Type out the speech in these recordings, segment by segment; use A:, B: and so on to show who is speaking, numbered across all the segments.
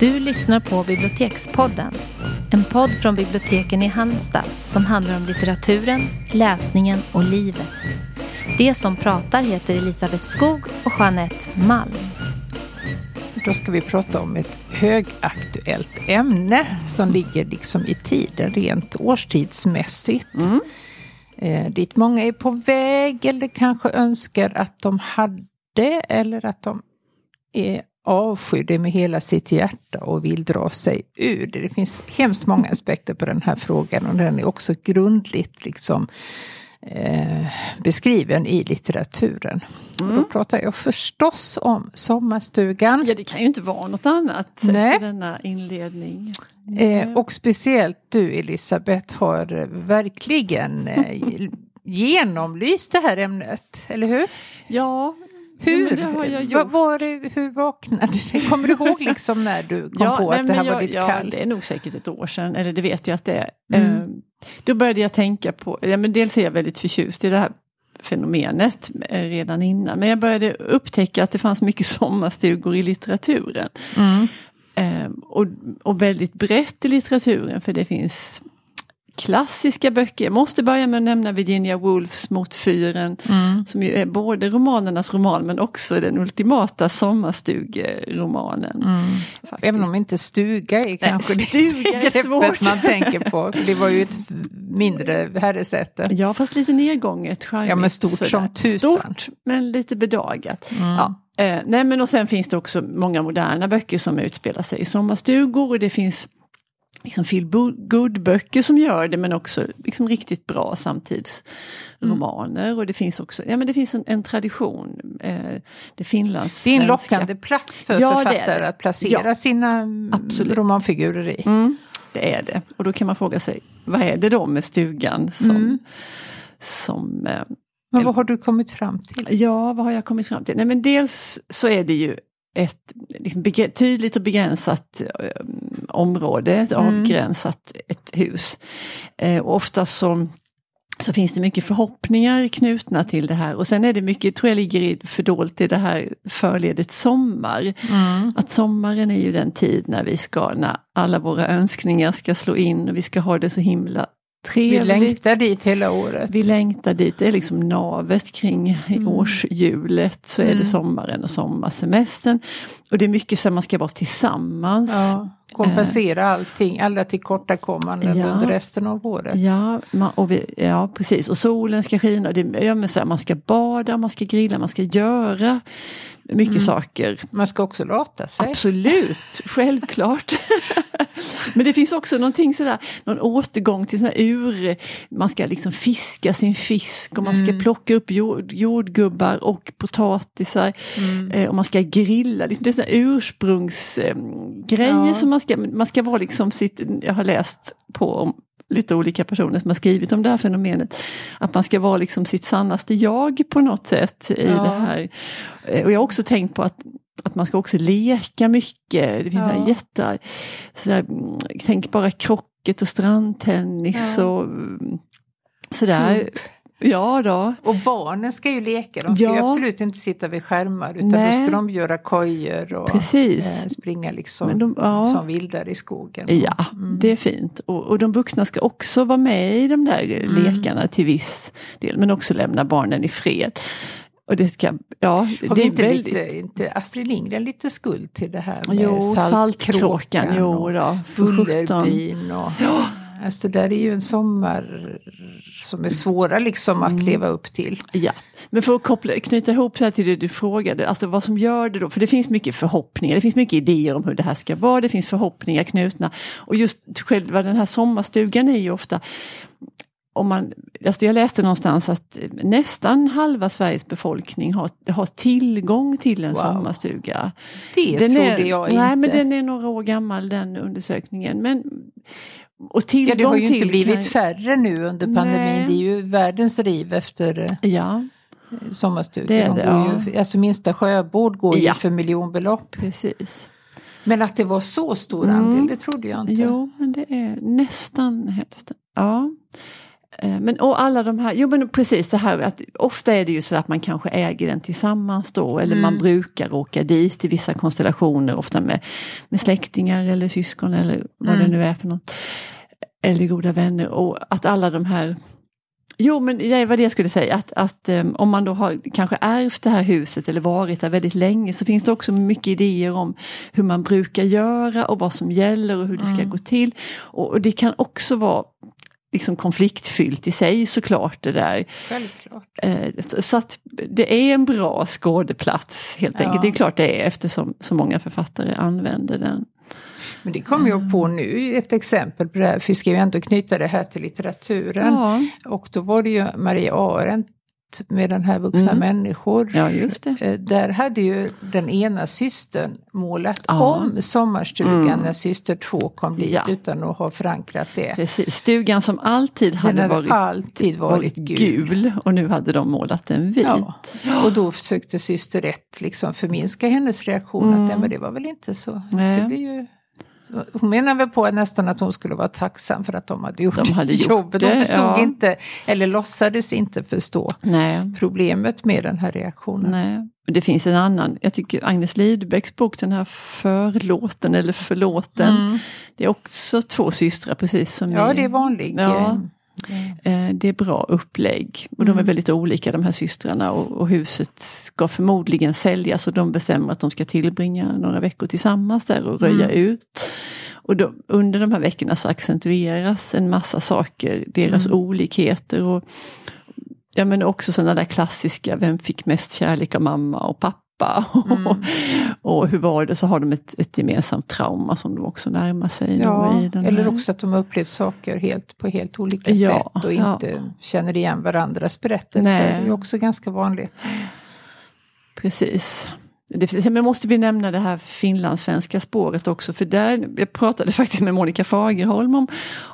A: Du lyssnar på Bibliotekspodden. En podd från biblioteken i Halmstad som handlar om litteraturen, läsningen och livet. Det som pratar heter Elisabeth Skog och Jeanette Malm.
B: Då ska vi prata om ett högaktuellt ämne som ligger liksom i tiden rent årstidsmässigt. Mm. Eh, dit många är på väg eller kanske önskar att de hade eller att de är avskyr det med hela sitt hjärta och vill dra sig ur det. Det finns hemskt många aspekter på den här frågan och den är också grundligt liksom, eh, beskriven i litteraturen. Mm. då pratar jag förstås om Sommarstugan.
C: Ja, det kan ju inte vara något annat Nej. efter denna inledning.
B: Eh, och speciellt du Elisabeth har verkligen eh, genomlyst det här ämnet, eller hur?
C: Ja,
B: hur, ja, var, det, hur vaknade du? Kommer du ihåg liksom när du kom ja, på nej, att det här jag, var ditt
C: ja,
B: kall?
C: det är nog säkert ett år sedan, eller det vet jag att det är. Mm. Uh, då började jag tänka på, ja, men dels är jag väldigt förtjust i det här fenomenet eh, redan innan. Men jag började upptäcka att det fanns mycket sommarstugor i litteraturen. Mm. Uh, och, och väldigt brett i litteraturen för det finns klassiska böcker. Jag måste börja med att nämna Virginia Woolfs Mot fyren. Mm. Som ju är både romanernas roman men också den ultimata sommarstugeromanen. Mm.
B: Även om inte stuga är kanske Nej, stuga det är svårt. man tänker på. Det var ju ett mindre herresäte.
C: Ja fast lite nedgånget.
B: Ja men stort sådär. som tusan. Stort
C: men lite bedagat. Mm. Ja. Eh, nej men och sen finns det också många moderna böcker som utspelar sig i sommarstugor och det finns liksom feel good-böcker som gör det men också liksom riktigt bra samtidsromaner. Mm. Och det finns också ja, men det finns en, en tradition. Eh, det finlands
B: Det är en lockande plats för ja, författare att placera ja, sina absolut. romanfigurer i.
C: Mm, det är det. Och då kan man fråga sig, vad är det då med stugan som... Mm. som eh,
B: men vad har du kommit fram till?
C: Ja, vad har jag kommit fram till? Nej, men dels så är det ju ett liksom, tydligt och begränsat eh, område, ett mm. avgränsat ett hus. Eh, och ofta så, så finns det mycket förhoppningar knutna till det här och sen är det mycket, tror jag ligger i, fördolt i det här förledet sommar. Mm. Att sommaren är ju den tid när vi ska, när alla våra önskningar ska slå in och vi ska ha det så himla Trevligt.
B: Vi längtar dit hela året.
C: Vi längtar dit, det är liksom navet kring mm. årshjulet. Så mm. är det mm. sommaren och sommarsemestern. Och det är mycket så att man ska vara tillsammans. Ja,
B: kompensera eh. allting, alla tillkortakommanden ja. under resten av året.
C: Ja, man, och vi, ja, precis. Och solen ska skina. Det, ja, men så där, man ska bada, man ska grilla, man ska göra mycket mm. saker.
B: Man ska också låta sig.
C: Absolut, självklart. Men det finns också någonting sådär, någon återgång till sådana ur, man ska liksom fiska sin fisk och man ska mm. plocka upp jord, jordgubbar och potatisar. Mm. Eh, och man ska grilla, det är sådana ursprungsgrejer ja. som man ska, man ska vara liksom sitt, jag har läst på lite olika personer som har skrivit om det här fenomenet. Att man ska vara liksom sitt sannaste jag på något sätt i ja. det här. Eh, och jag har också tänkt på att att man ska också leka mycket. Det finns ja. jätte, sådär, tänk bara krocket och strandtennis ja. och mm, sådär. Cool. Ja då.
B: Och barnen ska ju leka, de ska ja. ju absolut inte sitta vid skärmar utan Nej. då ska de göra kojor och Precis. Eh, springa liksom de, ja. som vildar i skogen.
C: Ja, mm. det är fint. Och, och, de vuxna ska också vara med i de där mm. lekarna till viss del men också lämna barnen i fred. Och det ska, ja,
B: Har det är inte, väldigt... lite, inte Astrid Lindgren lite skuld till det här med
C: jo, saltkråkan, jo då,
B: Bullerbyn och... Ja. Alltså där är ju en sommar som är svåra liksom att mm. leva upp till.
C: Ja, men för att koppla, knyta ihop det här till det du frågade, alltså vad som gör det då, för det finns mycket förhoppningar, det finns mycket idéer om hur det här ska vara, det finns förhoppningar knutna. Och just själva den här sommarstugan är ju ofta om man, alltså jag läste någonstans att nästan halva Sveriges befolkning har, har tillgång till en wow. sommarstuga.
B: Det den trodde är, jag inte.
C: Nej men den är några år gammal den undersökningen. Men,
B: och tillgång ja, det har ju inte blivit färre nu under pandemin. Nej. Det är ju världens riv efter eh, ja. sommarstugor. Det det, ja. ju, alltså minsta sjöbord går ja. ju för miljonbelopp.
C: Precis.
B: Men att det var så stor andel, mm. det trodde jag inte.
C: Jo, men det är nästan hälften. Ja. Eh, Men och alla de här, jo men precis det här att ofta är det ju så att man kanske äger den tillsammans då eller man brukar åka dit i vissa konstellationer ofta med, med släktingar eller syskon eller vad det nu är för något. Eller goda vänner och att alla de här Jo men det var det jag skulle säga att, att um, om man då har kanske ärvt det här huset eller varit där väldigt länge så finns det också mycket idéer om hur man brukar göra och vad som gäller och hur det ska gå till. Och, och det kan också vara liksom konfliktfyllt i sig såklart det där.
B: Självklart.
C: Eh, Så att det är en bra skådeplats helt
B: Ja.
C: enkelt. Det är klart det är eftersom så många författare använder den.
B: Men det kom jag på nu, ett exempel på det här, för vi ska ju ändå knyta det här till litteraturen.
C: Ja,
B: Och då var det ju Maria Arendt med den här vuxna
C: Mm.
B: människor.
C: ja.
B: Eh, Där hade ju den ena systern målat
C: Ja.
B: om sommarstugan
C: Mm.
B: när syster två kom dit
C: Ja.
B: utan att ha förankrat det.
C: Precis. Stugan som alltid
B: Den
C: hade varit,
B: alltid varit gul.
C: och nu hade de målat den vit.
B: Och då försökte syster ett liksom förminska hennes reaktion att nej, men det var väl inte så.
C: Mm. Nej.
B: Det blir ju... Hon menar väl på nästan att hon skulle vara tacksam för att de hade gjort,
C: De hade gjort
B: jobbet. Hon förstod
C: ja.
B: inte, eller låtsades inte förstå
C: Nej.
B: problemet med den här reaktionen.
C: Nej. Det finns en annan, jag tycker Agnes Lidbecks bok, den här Förlåten eller Förlåten.
B: Mm.
C: Det är också två systrar precis som
B: Ja,
C: i-
B: det är vanligt.
C: Ja. Eh, Det är bra upplägg. Och de är
B: Mm.
C: väldigt olika de här systrarna och, och huset ska förmodligen säljas och de bestämmer att de ska tillbringa några veckor tillsammans där och röja
B: Mm.
C: ut. Och då, under de här veckorna så accentueras en massa saker, deras
B: Mm.
C: olikheter och ja, men också sådana där klassiska, vem fick mest kärlek av mamma och pappa?
B: Mm.
C: och hur var det, så har de ett, ett gemensamt trauma som de också närmar sig.
B: Ja,
C: då i den
B: eller också att de har upplevt saker helt, på helt olika
C: Ja,
B: sätt och
C: ja.
B: inte känner igen varandras berättelser.
C: Nej.
B: Det är också ganska vanligt.
C: Precis. Men måste vi nämna det här finlandssvenska spåret också för där, jag pratade faktiskt med Monica Fagerholm om,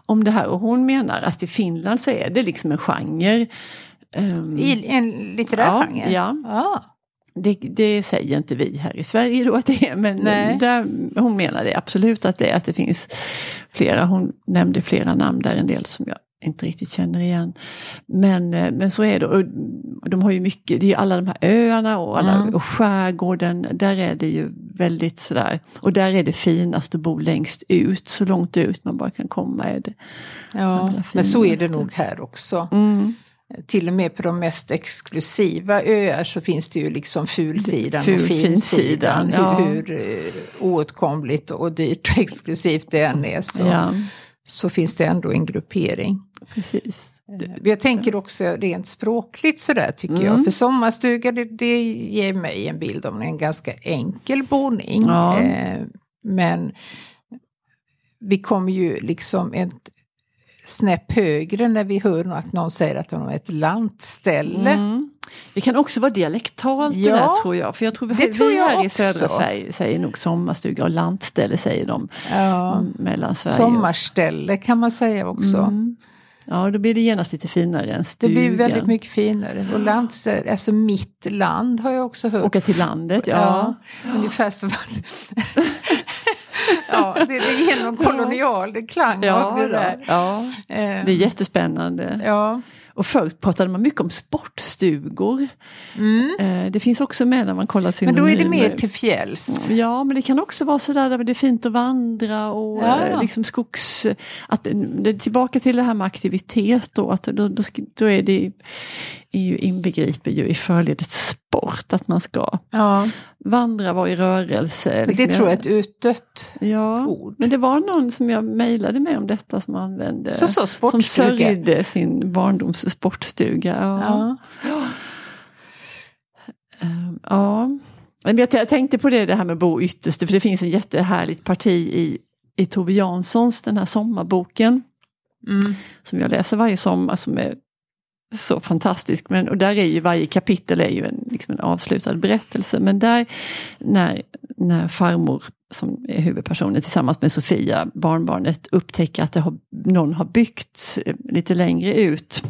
C: om det här och hon menar att i Finland så är det liksom en genre. ehm,
B: I en litterär
C: Ja,
B: genre?
C: ja.
B: Ah.
C: Det, det säger inte vi här i Sverige då att det är, men där, hon menar det absolut att det är, att det finns flera, hon nämnde flera namn där, en del som jag inte riktigt känner igen. Men, eh, men så är det, och de har ju mycket, det är ju alla de här öarna och, alla,
B: Mm.
C: och skärgården, där är det ju väldigt sådär, och där är det finast att bo längst ut, så långt ut man bara kan komma är det.
B: Ja, men så är det nog här också.
C: Mm.
B: Till och med på de mest exklusiva öar så finns det ju liksom fulsidan
C: Ful-
B: och finsidan.
C: finsidan, ja.
B: Hur, hur eh, oåtkomligt och dyrt och exklusivt det än är så,
C: Ja,
B: så finns det ändå en gruppering.
C: precis.
B: Jag tänker också rent språkligt sådär tycker
C: Mm.
B: jag. För sommarstuga det, det ger mig en bild om en ganska enkel boning.
C: Ja.
B: Eh, men vi kommer ju liksom ett snäpp högre när vi hör att någon säger att de har ett lantställe.
C: Mm. Det kan också vara dialektalt
B: Ja,
C: det där tror jag. För jag tror vi,
B: det tror
C: vi
B: jag
C: här i
B: också.
C: södra Sverige säger nog sommarstuga och lantställe säger de.
B: Ja.
C: Mm, mellan Sverige.
B: Sommarställe kan man säga också.
C: Mm. Ja, då blir det genast lite finare än
B: Det
C: stugan.
B: blir väldigt mycket finare. Och landställe, alltså mitt land har jag också hört.
C: Åka till landet, ja.
B: Ungefär som att... ja, det, det är någon kolonial klang av det där.
C: ja.
B: Eh,
C: Det är jättespännande.
B: ja.
C: Och förr pratade man mycket om sportstugor.
B: Mm.
C: Eh, Det finns också med när man kollar
B: Men då är det
C: synonymer.
B: mer till fjälls.
C: Ja, men det kan också vara sådär där det är fint att vandra och
B: Ja.
C: eh, liksom skogs... Att, det är tillbaka till det här med aktivitet då, att då, då, då är det är ju inbegriper ju i förledet sport, att man ska
B: Ja.
C: vandra, vara i rörelse. Liksom.
B: det tror jag är ett utdött
C: Ja,
B: ord.
C: men det var någon som jag mejlade med om detta som använde,
B: Så, så
C: som sörjde sin barndoms sportstuga. Ja.
B: Ja.
C: Ehm, Ja, jag, jag tänkte på det, det här med bo ytterst, för det finns en jättehärligt parti i, i Tove Janssons, den här sommarboken,
B: Mm.
C: som jag läser varje sommar, som är så fantastisk. Men, och där är ju varje kapitel är ju en, liksom en avslutad berättelse. Men där när, när farmor, som är huvudpersonen tillsammans med Sofia, barnbarnet, upptäcker att det har, någon har byggt eh, lite längre ut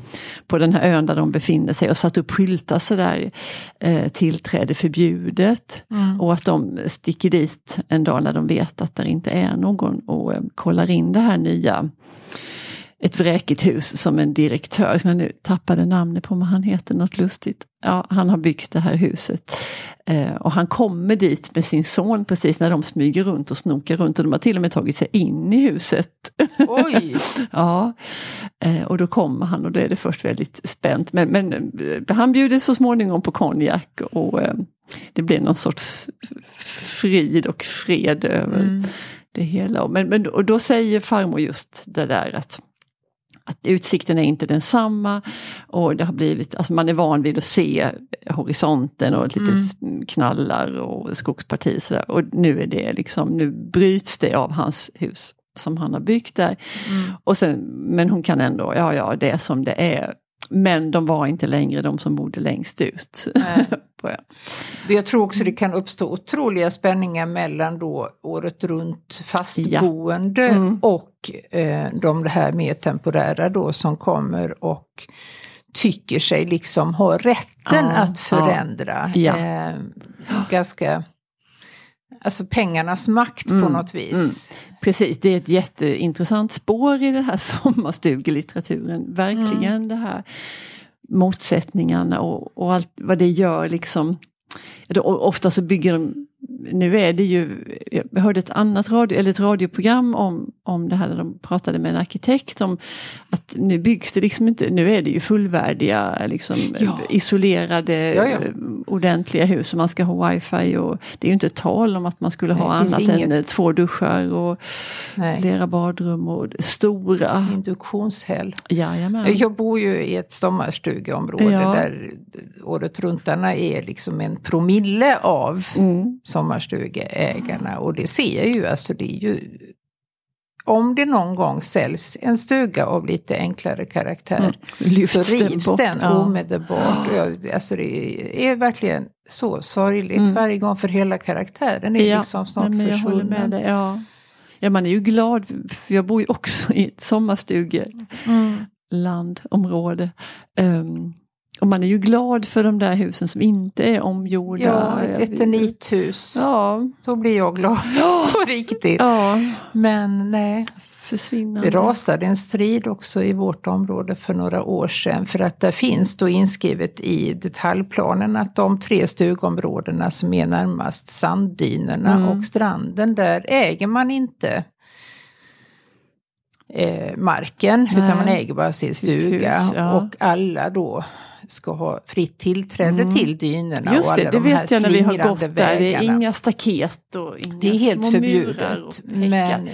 C: på den här ön där de befinner sig och satt upp skyltar sådär, eh, tillträde förbjudet.
B: Mm.
C: Och att de sticker dit en dag när de vet att det inte är någon och eh, kollar in det här nya ett vräkigt hus som en direktör, som jag nu tappade namnet på, men han heter något lustigt. Ja, han har byggt det här huset. Eh, och han kommer dit med sin son precis när de smyger runt och snokar runt. Och de har till och med tagit sig in i huset.
B: Oj!
C: ja, eh, och då kommer han och då är det först väldigt spänt. Men, men eh, han bjuder så småningom på konjak och eh, det blir någon sorts frid och fred över mm. det hela. Men, men, och då säger farmor just det där att att utsikten är inte densamma och det har blivit, alltså man är van vid att se horisonten och lite mm. knallar och skogsparti sådär. Och nu är det liksom, nu bryts det av hans hus som han har byggt där. Mm. Och sen, men hon kan ändå, ja ja det är som det är. Men de var inte längre de som bodde längst ut.
B: Jag tror också det kan uppstå otroliga spänningar mellan då året runt fastboende ja. mm. och eh, de här mer temporära då som kommer och tycker sig liksom ha rätten ja, att förändra. Ja. Eh, ganska Alltså pengarnas makt mm, på något vis. Mm.
C: Precis, det är ett jätteintressant spår i den här sommarstugelitteraturen. Verkligen mm. det här motsättningarna och, och allt vad det gör liksom. Ofta så bygger de nu är det ju, jag hörde ett annat radio, eller ett radioprogram om, om det här där de pratade med en arkitekt om att nu byggs det liksom inte, nu är det ju fullvärdiga liksom, ja. isolerade ja, ja. Ordentliga hus och man ska ha wifi och det är ju inte tal om att man skulle ha annat inget. än två duschar och Nej. flera badrum och stora.
B: Induktionshäll.
C: Jajamän.
B: Jag bor ju i ett sommarstugeområde där året runt är liksom en promille av mm. som sommarstugeägarna och det ser jag ju, alltså det är ju om det någon gång säljs en stuga av lite enklare karaktär mm. så rivs den ja. omedelbart. Alltså det är verkligen så sorgligt mm. varje gång för hela karaktären är ja. liksom snart Nej, försvunnen.
C: Ja. ja, man är ju glad, för jag bor ju också i ett sommarstugelandområde. Mm. Um, och man är ju glad för de där husen som inte är omgjorda.
B: Ja, ett eternithus. Ja. Så blir jag glad ja. på riktigt. Ja. Men nej.
C: Försvinnande.
B: Det rasade en strid också i vårt område för några år sedan. För att där finns då inskrivet i detaljplanen att de tre stugområdena som är närmast sanddynerna mm. och stranden, där äger man inte eh, marken Nej. utan man äger bara sin stuga. Hus, ja. Och alla då ska ha fritt tillträde mm. till dynorna.
C: Just det, det de vet jag när vi har gått där. Vägarna. Det är inga staket och inga
B: Det är helt förbjudet. Men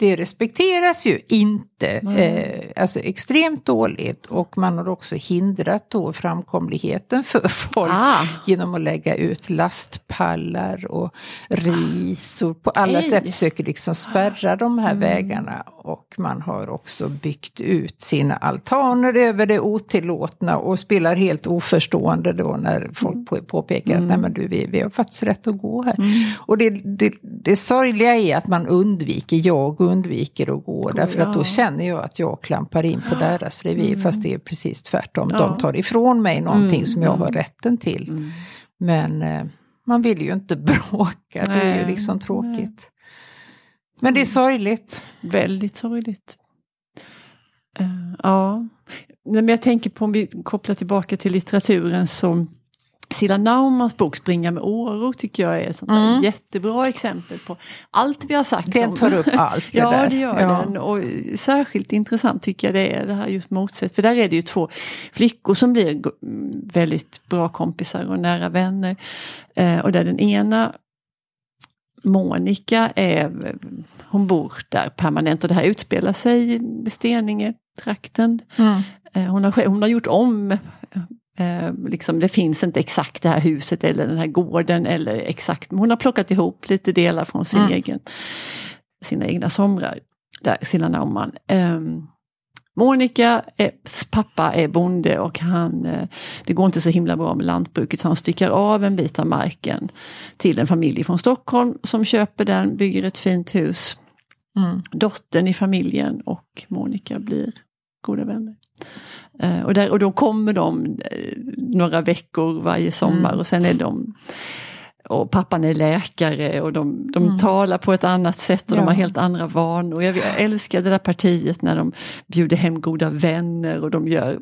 B: det respekteras ju inte. Mm. Eh, alltså extremt dåligt och man har också hindrat då framkomligheten för folk ah. genom att lägga ut lastpallar och ris och på alla Ej. sätt försöker liksom spärra de här mm. vägarna. Och man har också byggt ut sina altaner över det otillåtna och spelar helt oförstående då när folk mm. påpekar att Nej, men du, vi, vi har faktiskt rätt att gå här. Mm. Och det, det, det sorgliga är att man undviker, jag undviker att gå, därför att då känner jag att jag klampar in på deras revir, mm. fast det är precis tvärtom. Ja. De tar ifrån mig någonting mm. som jag har rätten till. Mm. Men eh, man vill ju inte bråka, Nej. det är ju liksom tråkigt. Nej. Men det är sorgligt.
C: Väldigt sorgligt. Uh, ja, men jag tänker på om vi kopplar tillbaka till litteraturen som Silla Naumans bok Springa med åror tycker jag är ett mm. jättebra exempel på allt vi har sagt.
B: Den tar upp allt det
C: Ja, det gör ja. den. Och särskilt intressant tycker jag det är det här just motsätt. För där är det ju två flickor som blir väldigt bra kompisar och nära vänner. Eh, och där den ena Monica är, hon bor där permanent och det här utspelar sig i Steninge-trakten. Mm. Eh, hon, har, hon har gjort om Eh, liksom, det finns inte exakt det här huset eller den här gården eller exakt, men hon har plockat ihop lite delar från sin mm. egen, sina egna somrar. Där, Silla Naumann. Eh, Monica, pappa är bonde och han, eh, det går inte så himla bra med lantbruket så han styckar av en bit av marken till en familj från Stockholm som köper den, bygger ett fint hus. Mm. Dottern i familjen och Monica blir goda vänner. Uh, och, där, och då kommer de uh, några veckor varje sommar mm. och sen är de och pappan är läkare och de, de mm. talar på ett annat sätt och ja. de har helt andra vanor. Jag, jag älskar det där partiet när de bjuder hem goda vänner och de gör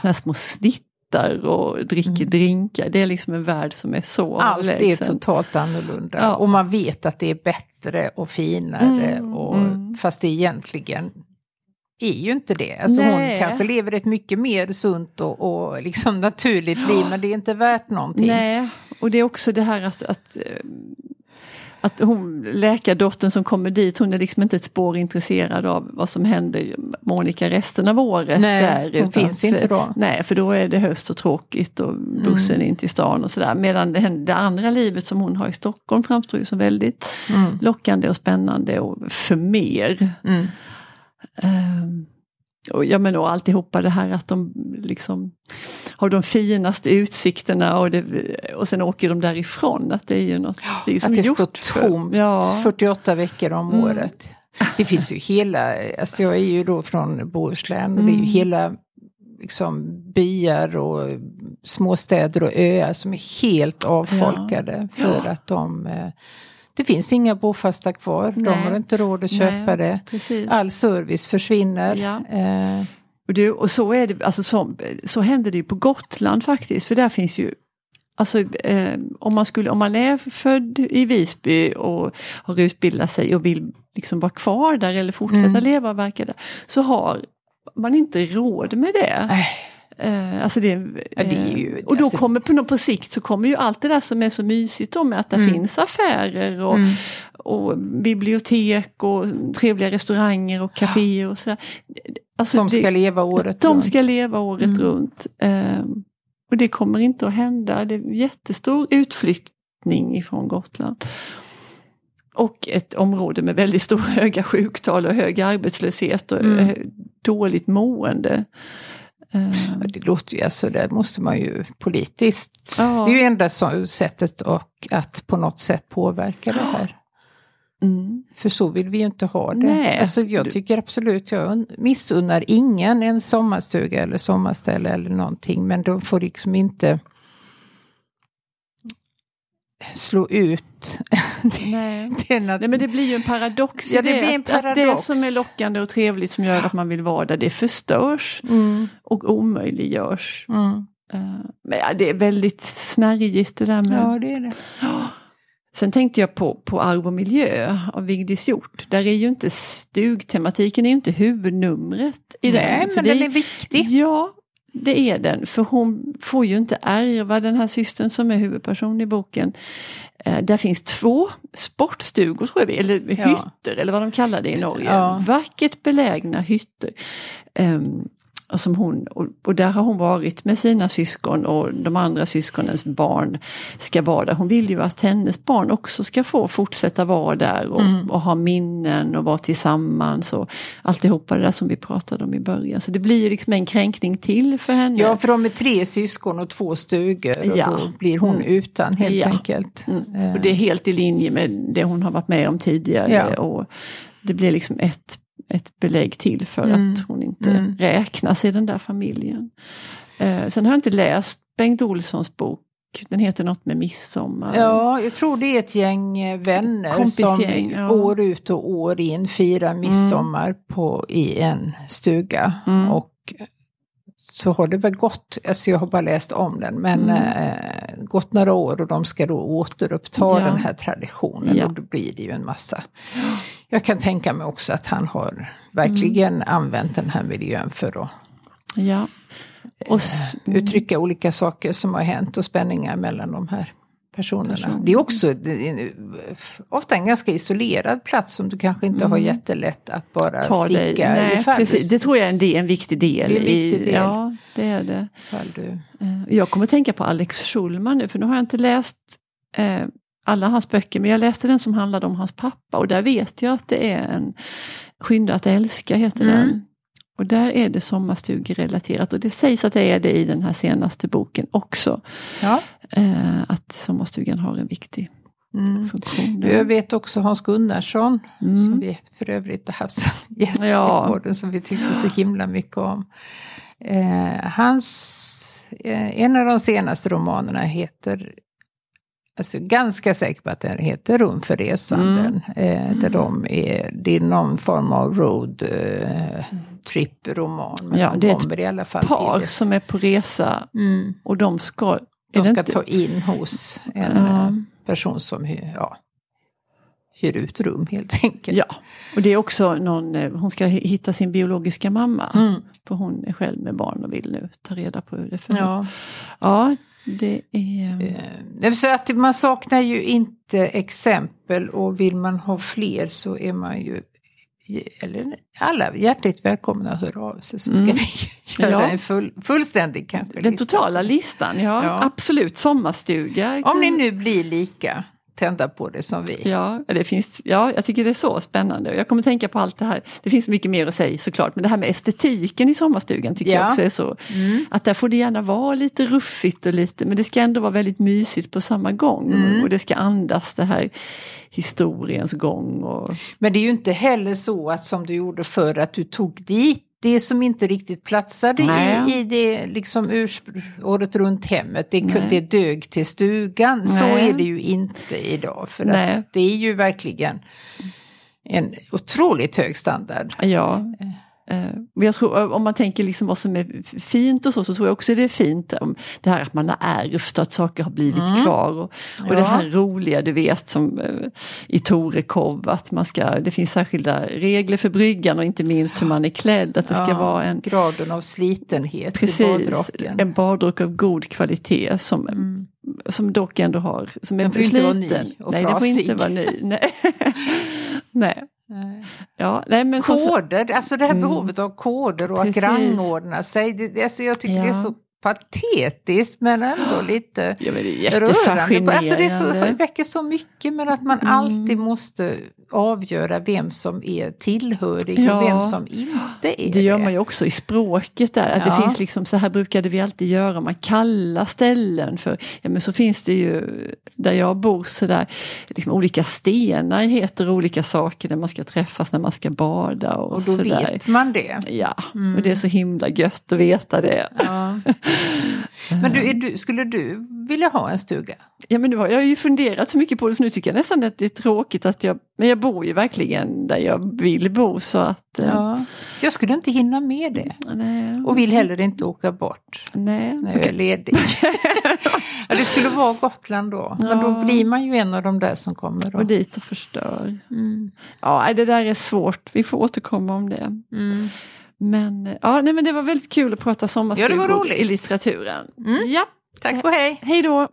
C: såna små snittar och dricker mm. drinkar. Det är liksom en värld som är så
B: Allt är totalt annorlunda. Ja. Och man vet att det är bättre och finare. Mm. Och, mm. Fast det egentligen är ju inte det. Alltså hon kanske lever ett mycket mer sunt och, och liksom naturligt liv men det är inte värt någonting.
C: Nej, och det är också det här att, att eh, att hon, läkardottern som kommer dit, hon är liksom inte ett spår intresserad av vad som händer Monica resten av året.
B: Nej, där, hon finns för, inte då.
C: Nej, för då är det höst och tråkigt och bussen mm. in till stan och sådär. Medan det, det, andra livet som hon har i Stockholm framstår ju som väldigt mm. lockande och spännande och för mer. Mm. Um, och, ja, men och alltihopa det här att de liksom har de finaste utsikterna och, det, och sen åker de därifrån. Att det är ju något,
B: det är att det står tomt ja. 48 veckor om mm. året. Det finns ju hela, alltså jag är ju då från Bohuslän och mm. det är ju mm. hela liksom, byar och småstäder och öar som är helt avfolkade ja. för ja. att de eh, det finns inga bofasta kvar, Nej. de har inte råd att köpa Nej, det. Precis. All service försvinner. Ja. Eh.
C: Och, det, och så, är det, alltså så, så händer det ju på Gotland faktiskt, för där finns ju Alltså eh, om, man skulle, om man är född i Visby och har utbildat sig och vill liksom vara kvar där eller fortsätta mm. leva och verka där, så har man inte råd med det. Äh. Eh, alltså det, ja, det är ju, eh, och då alltså, kommer på, på sikt så kommer ju allt det där som är så mysigt då med att det mm. finns affärer och, mm. och, bibliotek och trevliga restauranger och kaféer och sådär.
B: Alltså som det, ska leva året
C: de runt. De ska leva året mm. runt. Eh, och det kommer inte att hända. Det är jättestor utflyttning ifrån Gotland. Och ett område med väldigt stora höga sjuktal och hög arbetslöshet och mm. Eh, dåligt mående.
B: Uh, det låter ju, alltså det måste man ju politiskt, ja. det är ju enda sättet och att på något sätt påverka det här. Mm. För så vill vi ju inte ha det. Nej. Alltså jag tycker absolut, jag missunnar ingen en sommarstuga eller sommarställe eller någonting. Men de får liksom inte slå ut.
C: Nej. det, Nej, men det blir ju en paradox ja, det, det, blir en paradox. Att det som är lockande och trevligt som gör att man vill vara där, det förstörs mm. och omöjliggörs. Mm. Uh, men ja, det är väldigt snärjigt det där med...
B: Ja, det är det.
C: Sen tänkte jag på, på arv och miljö av Vigdis Hjort. Där är ju inte stugtematiken är ju inte huvudnumret i
B: Nej,
C: den.
B: men den är viktig.
C: Ja, det är den, för hon får ju inte ärva den här systern som är huvudperson i boken. Eh, där finns två sportstugor, tror jag, eller ja. hytter eller vad de kallar det i Norge. Ja. Vackert belägna hytter. Um, som hon, och, där har hon varit med sina syskon och de andra syskonens barn ska vara där. Hon vill ju att hennes barn också ska få fortsätta vara där och, mm. och ha minnen och vara tillsammans och alltihopa det där som vi pratade om i början. Så det blir liksom en kränkning till för henne.
B: Ja, för de är tre syskon och två stugor och ja. då blir hon mm. utan helt ja. enkelt.
C: Mm. Och det är helt i linje med det hon har varit med om tidigare. Ja. Och det blir liksom ett ett belägg till för mm. att hon inte mm. räknas i den där familjen. Eh, sen har jag inte läst Bengt Olssons bok den heter något med midsommar.
B: Ja, jag tror det är ett gäng eh, vänner som ja. år ut och år in firar midsommar mm. på, i en stuga. Mm. Och så har det väl gått, alltså jag har bara läst om den, men mm. äh, gått några år och de ska då återuppta ja. den här traditionen ja. och då blir det ju en massa. Jag kan tänka mig också att han har verkligen mm. använt den här miljön för att ja. och äh, uttrycka olika saker som har hänt och spänningar mellan de här personerna. Person. Det är också det är ofta en ganska isolerad plats som du kanske inte mm. har jättelätt att bara Ta sticka.
C: Nej, precis. Det tror jag är en, en viktig del.
B: Det är en viktig del.
C: Ja, det är det.
B: Du...
C: Eh, jag kommer att tänka på Alex Schulman nu, för nu har jag inte läst eh, alla hans böcker, men jag läste den som handlade om hans pappa och där vet jag att det är en Skynda att älska heter mm. den. Och där är det sommarstugerelaterat och det sägs att det är det i den här senaste boken också. Ja. Eh, att sommarstugan har en viktig mm. funktion.
B: Jag vet också Hans Gunnarsson, mm. som vi för övrigt har haft som gäst ja. i podden, som vi tyckte så himla mycket om. Eh, hans, eh, en av de senaste romanerna heter alltså, ganska säker på att den heter Rum för resanden.
C: Mm.
B: Eh, där de är, det är någon form av road eh, trip roman. Men
C: Ja,
B: de
C: det är ett
B: i alla fall
C: Par
B: till
C: som är på resa
B: Mm.
C: och de ska...
B: De ska
C: inte-
B: ta in hos en
C: Ja.
B: eh, person som ja, hyr ut rum helt enkelt.
C: Ja, och det är också någon, eh, hon ska hi- hitta sin biologiska mamma.
B: Mm.
C: För hon är själv med barn och vill nu ta reda på hur det fungerar.
B: Ja.
C: ja det är...
B: Eh, säga att man saknar ju inte exempel och vill man ha fler så är man ju eller alla hjärtligt välkomna att höra av sig så ska
C: Mm.
B: vi göra
C: Ja.
B: en full, fullständig kanske
C: Den
B: lista.
C: totala listan, ja,
B: Ja.
C: absolut. Sommarstuga.
B: Om ni nu blir lika tända på det som vi.
C: Ja, det finns, ja, jag tycker det är så spännande. Jag kommer tänka på allt det här. Det finns mycket mer att säga såklart, men det här med estetiken i sommarstugan tycker
B: Ja.
C: jag också är så.
B: Mm.
C: Att där får det gärna vara lite ruffigt och lite, men det ska ändå vara väldigt mysigt på samma gång.
B: Mm.
C: Och det ska andas det här historiens gång. Och,
B: Men det är ju inte heller så att som du gjorde förr att du tog dit det som inte riktigt platsade i, i det liksom urspr- året runt hemmet. Det,
C: Nej.
B: det dög till stugan. Så
C: Nej.
B: är det ju inte idag. För det är ju verkligen en otroligt hög standard.
C: ja. Eh, Men jag tror, om man tänker liksom vad som är fint och så, så tror jag också det är fint om det här att man har ärvt, att saker har blivit kvar. Och, och det
B: Ja.
C: här roliga, du vet, som eh, i Torekov, att man ska, det finns särskilda regler för bryggan och inte minst hur man är klädd, att det ska
B: Ja,
C: vara en
B: Graden av slitenhet i
C: Precis,
B: badrocken.
C: en badrock av god kvalitet som,
B: Mm.
C: som dock ändå har, som är
B: Den får inte vara ny och
C: Nej, den får inte vara ny. Nej. nej. Ja, nej men så,
B: Koder, alltså det här
C: Mm.
B: behovet av koder och
C: Precis.
B: att rangordna sig. Det, alltså jag tycker det är
C: Ja.
B: så patetiskt men ändå lite
C: ja, men det är
B: rörande. Alltså det, är så, det väcker så mycket men att man
C: Mm.
B: alltid måste avgöra vem som är tillhörig
C: Ja.
B: och vem som inte är
C: Det gör man ju också i språket där. Att Det
B: Ja.
C: finns liksom, så här brukade vi alltid göra, man kallar ställen för, ja men så finns det ju, där jag bor så där, liksom olika stenar heter olika saker när man ska träffas, när man ska bada och,
B: Och då
C: så där.
B: vet man det.
C: Ja, och det är så himla gött att veta det.
B: Ja. Men du, är du, skulle du vilja ha en stuga?
C: Ja men nu har jag ju funderat så mycket på det så nu tycker jag nästan att det är tråkigt att jag, men jag bor ju verkligen där jag vill bo så att... eh,
B: Ja. Jag skulle inte hinna med det.
C: Nej.
B: Och vill heller inte åka bort.
C: Nej.
B: när jag är ledig. ja, det skulle vara Gotland då. Men då blir man ju en av de där som kommer. Då.
C: Och dit och förstör.
B: Mm.
C: Ja, det där är svårt. Vi får återkomma om det.
B: Mm.
C: Men, ja, nej, men det var väldigt kul att prata sommarstugor
B: Ja,
C: i litteraturen.
B: Mm.
C: Ja,
B: Tack och hej!
C: hej då!